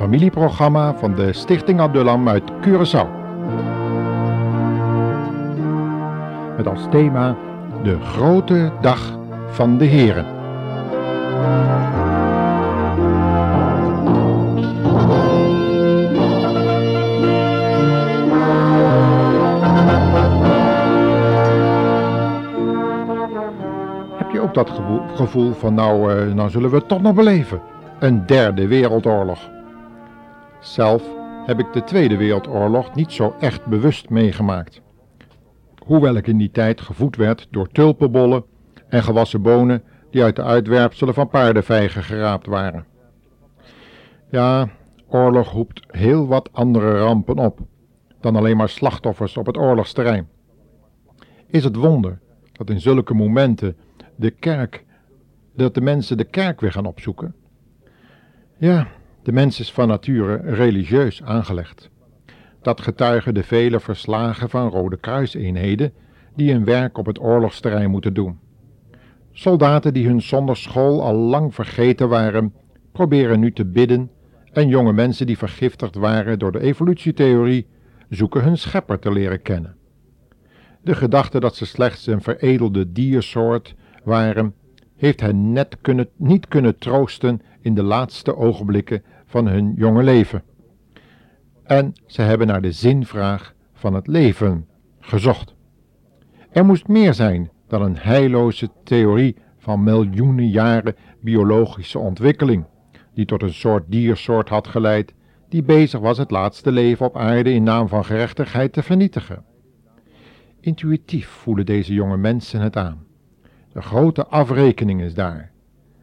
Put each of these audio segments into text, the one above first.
familieprogramma van de Stichting Abdullam uit Curaçao. Met als thema de grote dag van de Heren. Heb je ook dat gevoel, gevoel van nou, eh, nou zullen we het toch nog beleven? Een derde wereldoorlog. Zelf heb ik de Tweede Wereldoorlog niet zo echt bewust meegemaakt. Hoewel ik in die tijd gevoed werd door tulpenbollen en gewassen bonen die uit de uitwerpselen van paardenvijgen geraapt waren. Ja, oorlog roept heel wat andere rampen op dan alleen maar slachtoffers op het oorlogsterrein. Is het wonder dat in zulke momenten de kerk, dat de mensen de kerk weer gaan opzoeken? Ja, de mens is van nature religieus aangelegd. Dat getuigen de vele verslagen van Rode Kruiseenheden die hun werk op het oorlogsterrein moeten doen. Soldaten die hun zonderschool al lang vergeten waren, proberen nu te bidden en jonge mensen die vergiftigd waren door de evolutietheorie zoeken hun schepper te leren kennen. De gedachte dat ze slechts een veredelde diersoort waren, heeft hen net kunnen, niet kunnen troosten in de laatste ogenblikken van hun jonge leven. En ze hebben naar de zinvraag van het leven gezocht. Er moest meer zijn dan een heilloze theorie van miljoenen jaren biologische ontwikkeling, die tot een soort diersoort had geleid, die bezig was het laatste leven op aarde in naam van gerechtigheid te vernietigen. Intuïtief voelen deze jonge mensen het aan. De grote afrekening is daar,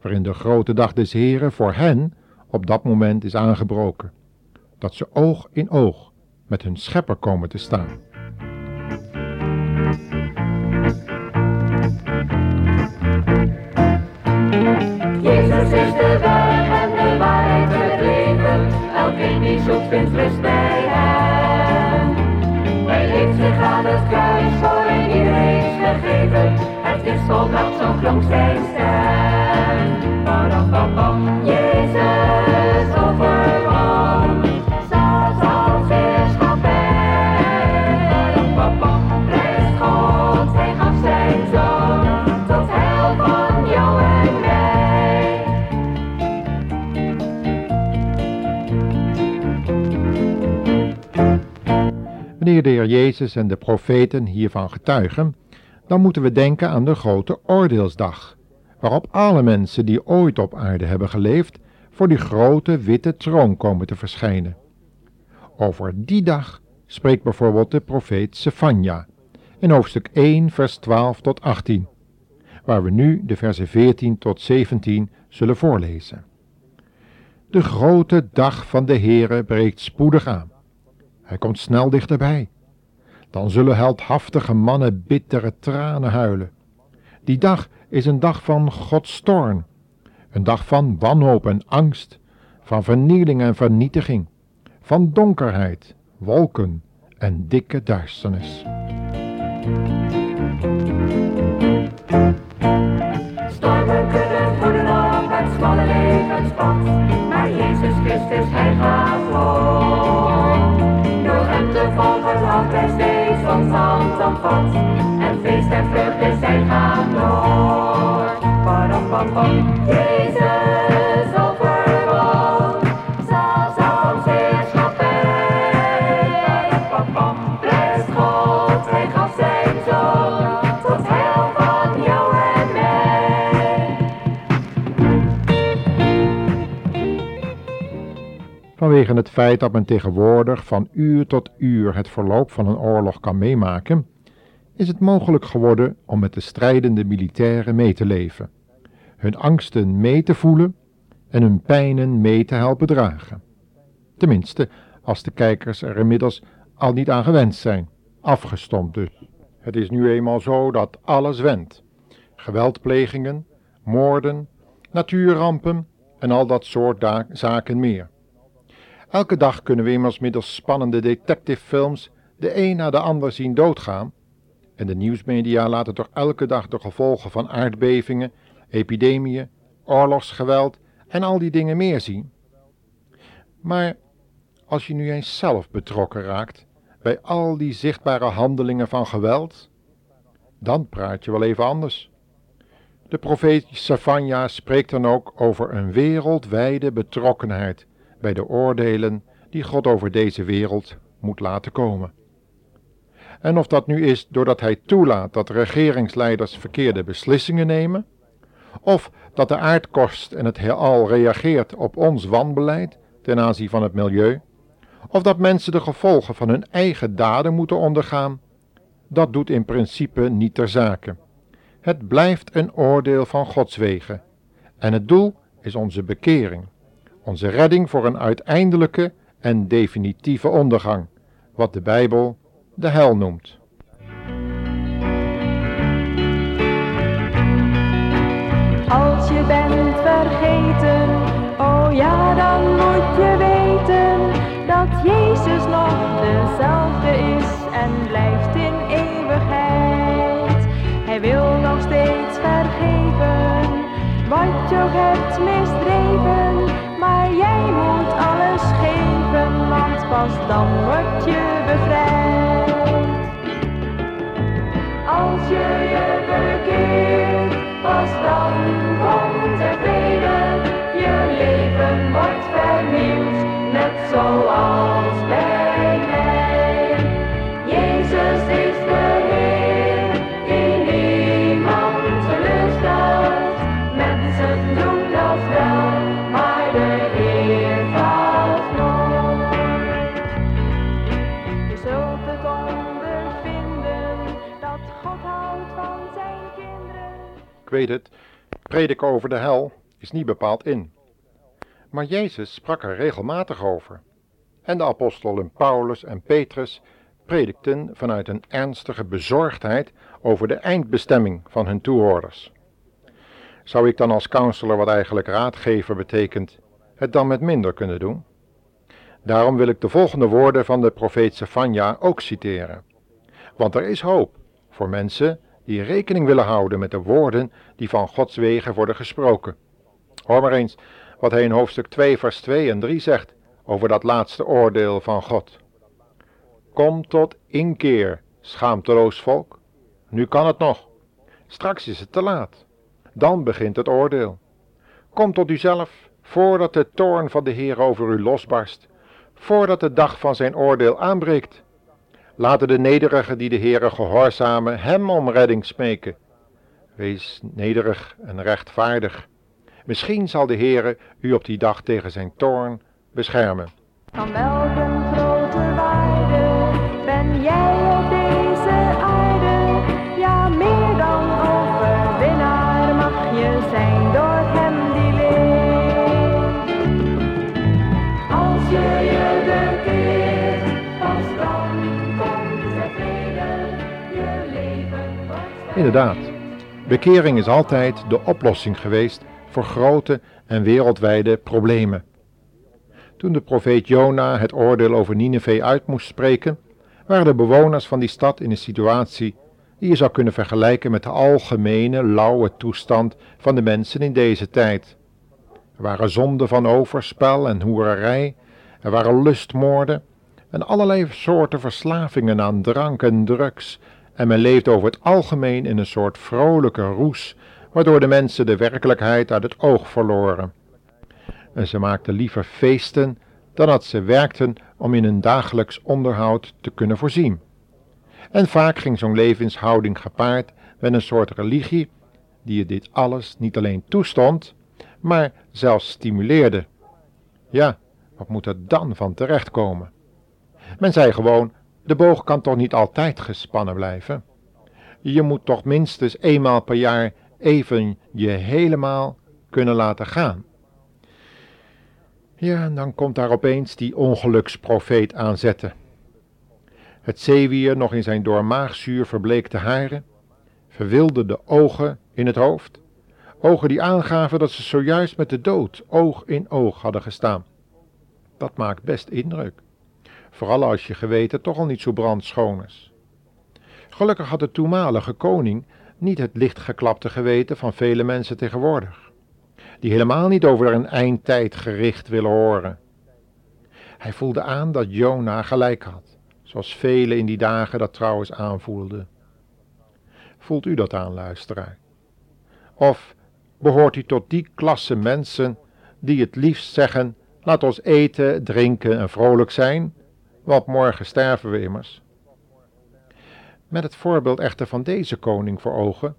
waarin de grote dag des Heren voor hen op dat moment is aangebroken, dat ze oog in oog met hun schepper komen te staan. Jezus is de weg en de waarheid. Elkeen die zoekt vindt rust Het is volbracht, zo klonk zijn stem. Parapapam, Jezus overwon. Zelfs als heerschappij. Prijst God, hij gaf zijn zoon. Tot heil van jou en mij. Wanneer de Heer Jezus en de profeten hiervan getuigen, dan moeten we denken aan de grote oordeelsdag, waarop alle mensen die ooit op aarde hebben geleefd, voor die grote witte troon komen te verschijnen. Over die dag spreekt bijvoorbeeld de profeet Sefania in hoofdstuk 1, vers 12 tot 18, waar we nu de versen 14 tot 17 zullen voorlezen. De grote dag van de Heere breekt spoedig aan. Hij komt snel dichterbij. Dan zullen heldhaftige mannen bittere tranen huilen. Die dag is een dag van Gods toorn. Een dag van wanhoop en angst, van vernieling en vernietiging, van donkerheid, wolken en dikke duisternis. Stormen kunnen voeden op het smalle levenspad, maar Jezus Christus, Hij gaat voor. Vanwege het feit dat men tegenwoordig van uur tot uur het verloop van een oorlog kan meemaken, is het mogelijk geworden om met de strijdende militairen mee te leven, hun angsten mee te voelen en hun pijnen mee te helpen dragen. Tenminste, als de kijkers er inmiddels al niet aan gewend zijn, afgestompt dus. Het is nu eenmaal zo dat alles wendt. Geweldplegingen, moorden, natuurrampen en al dat soort zaken meer. Elke dag kunnen we immers middels spannende detectivefilms de een na de ander zien doodgaan. En de nieuwsmedia laten toch elke dag de gevolgen van aardbevingen, epidemieën, oorlogsgeweld en al die dingen meer zien. Maar als je nu eens zelf betrokken raakt bij al die zichtbare handelingen van geweld, dan praat je wel even anders. De profeet Savanja spreekt dan ook over een wereldwijde betrokkenheid bij de oordelen die God over deze wereld moet laten komen. En of dat nu is doordat hij toelaat dat regeringsleiders verkeerde beslissingen nemen, of dat de aardkorst en het heelal reageert op ons wanbeleid ten aanzien van het milieu, of dat mensen de gevolgen van hun eigen daden moeten ondergaan, dat doet in principe niet ter zake. Het blijft een oordeel van Gods wegen. En het doel is onze bekering, onze redding voor een uiteindelijke en definitieve ondergang, wat de Bijbel de hel noemt. Als je bent vergeten, oh ja, dan moet je dan word je bevrijd. Als je je bekeert, pas dan komt er vrede. Je leven wordt vernieuwd, net zoals het, prediken over de hel is niet bepaald in. Maar Jezus sprak er regelmatig over. En de apostelen Paulus en Petrus predikten vanuit een ernstige bezorgdheid over de eindbestemming van hun toehoorders. Zou ik dan als counselor, wat eigenlijk raadgever betekent, het dan met minder kunnen doen? Daarom wil ik de volgende woorden van de profeet Sefania ook citeren. Want er is hoop voor mensen die rekening willen houden met de woorden die van Gods wegen worden gesproken. Hoor maar eens wat hij in hoofdstuk 2, vers 2 en 3 zegt over dat laatste oordeel van God. Kom tot inkeer, schaamteloos volk. Nu kan het nog. Straks is het te laat. Dan begint het oordeel. Kom tot uzelf, voordat de toorn van de Heer over u losbarst, voordat de dag van zijn oordeel aanbreekt. Laten de nederigen die de Heere gehoorzamen hem om redding smeken. Wees nederig en rechtvaardig. Misschien zal de Heere u op die dag tegen zijn toorn beschermen. Van Inderdaad, bekering is altijd de oplossing geweest voor grote en wereldwijde problemen. Toen de profeet Jona het oordeel over Nineveh uit moest spreken, waren de bewoners van die stad in een situatie die je zou kunnen vergelijken met de algemene lauwe toestand van de mensen in deze tijd. Er waren zonden van overspel en hoererij, er waren lustmoorden en allerlei soorten verslavingen aan drank en drugs, en men leefde over het algemeen in een soort vrolijke roes, waardoor de mensen de werkelijkheid uit het oog verloren. En ze maakten liever feesten dan dat ze werkten om in hun dagelijks onderhoud te kunnen voorzien. En vaak ging zo'n levenshouding gepaard met een soort religie die dit alles niet alleen toestond, maar zelfs stimuleerde. Ja, wat moet er dan van terechtkomen? Men zei gewoon, de boog kan toch niet altijd gespannen blijven? Je moet toch minstens eenmaal per jaar even je helemaal kunnen laten gaan. Ja, en dan komt daar opeens die ongeluksprofeet aanzetten. Het zeewier nog in zijn door maagzuur verbleekte haren, verwilderde ogen in het hoofd, ogen die aangaven dat ze zojuist met de dood oog in oog hadden gestaan. Dat maakt best indruk, vooral als je geweten toch al niet zo brandschoon is. Gelukkig had de toenmalige koning niet het lichtgeklapte geweten van vele mensen tegenwoordig. die helemaal niet over een eindtijd gericht willen horen. Hij voelde aan dat Jona gelijk had, zoals velen in die dagen dat trouwens aanvoelden. Voelt u dat aan, luisteraar? Of behoort u tot die klasse mensen die het liefst zeggen: laat ons eten, drinken en vrolijk zijn, want morgen sterven we immers? Met het voorbeeld echter van deze koning voor ogen,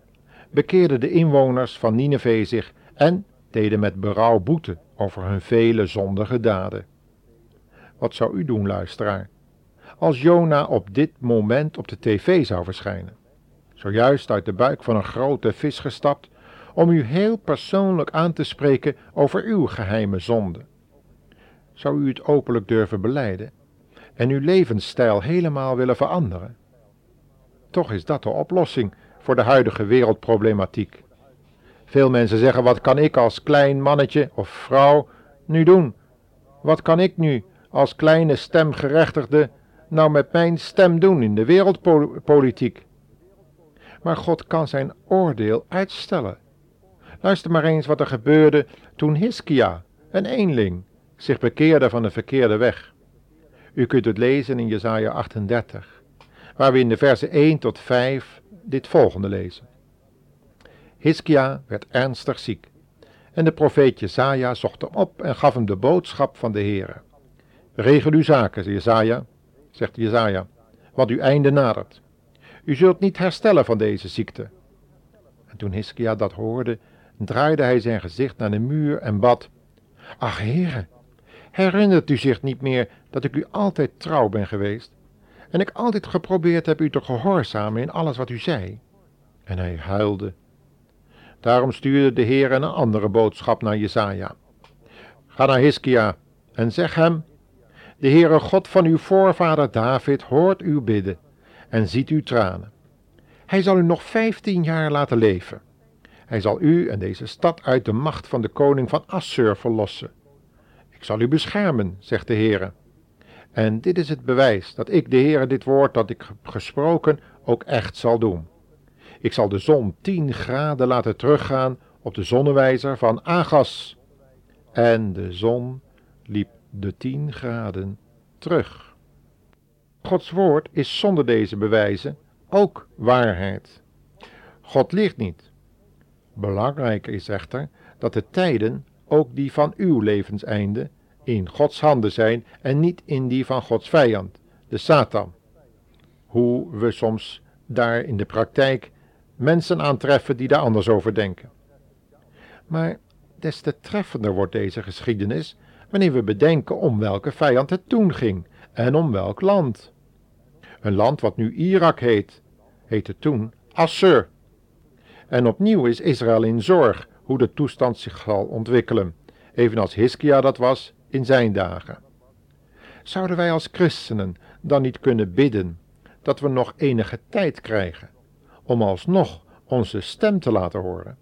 bekeerden de inwoners van Nineveh zich en deden met berouw boete over hun vele zondige daden. Wat zou u doen, luisteraar, als Jona op dit moment op de tv zou verschijnen? Zojuist uit de buik van een grote vis gestapt, om u heel persoonlijk aan te spreken over uw geheime zonde. Zou u het openlijk durven beleiden en uw levensstijl helemaal willen veranderen? Toch is dat de oplossing voor de huidige wereldproblematiek. Veel mensen zeggen: wat kan ik als klein mannetje of vrouw nu doen? Wat kan ik nu als kleine stemgerechtigde nou met mijn stem doen in de wereldpolitiek? Maar God kan zijn oordeel uitstellen. Luister maar eens wat er gebeurde toen Hiskia, een eenling, zich bekeerde van de verkeerde weg. U kunt het lezen in Jesaja 38, waar we in de versen 1 tot 5 dit volgende lezen. Hiskia werd ernstig ziek, en de profeet Jesaja zocht hem op en gaf hem de boodschap van de Heere. Regel uw zaken, Jesaja, zegt Jesaja, want uw einde nadert. U zult niet herstellen van deze ziekte. En toen Hiskia dat hoorde, draaide hij zijn gezicht naar de muur en bad, Ach, Heere, herinnert u zich niet meer dat ik u altijd trouw ben geweest en ik altijd geprobeerd heb u te gehoorzamen in alles wat u zei? En hij huilde. Daarom stuurde de Heer een andere boodschap naar Jesaja. Ga naar Hiskia en zeg hem, de Heere God van uw voorvader David hoort uw bidden en ziet uw tranen. Hij zal u nog vijftien jaar laten leven. Hij zal u en deze stad uit de macht van de koning van Assur verlossen. Ik zal u beschermen, zegt de Heere. En dit is het bewijs dat ik, de Heere, dit woord dat ik heb gesproken ook echt zal doen. Ik zal de zon tien graden laten teruggaan op de zonnewijzer van Agas. En de zon liep de tien graden terug. Gods woord is zonder deze bewijzen ook waarheid. God liegt niet. Belangrijk is echter dat de tijden, ook die van uw levenseinde, in Gods handen zijn en niet in die van Gods vijand, de Satan. Hoe we soms daar in de praktijk mensen aantreffen die daar anders over denken. Maar des te treffender wordt deze geschiedenis wanneer we bedenken om welke vijand het toen ging en om welk land. Een land wat nu Irak heet, heette toen Assur. En opnieuw is Israël in zorg hoe de toestand zich zal ontwikkelen, evenals Hiskia dat was in zijn dagen. Zouden wij als christenen dan niet kunnen bidden dat we nog enige tijd krijgen om alsnog onze stem te laten horen?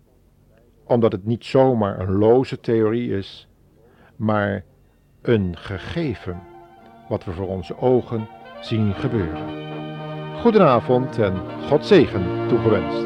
Omdat het niet zomaar een loze theorie is, maar een gegeven wat we voor onze ogen zien gebeuren. Goedenavond en God zegen toegewenst.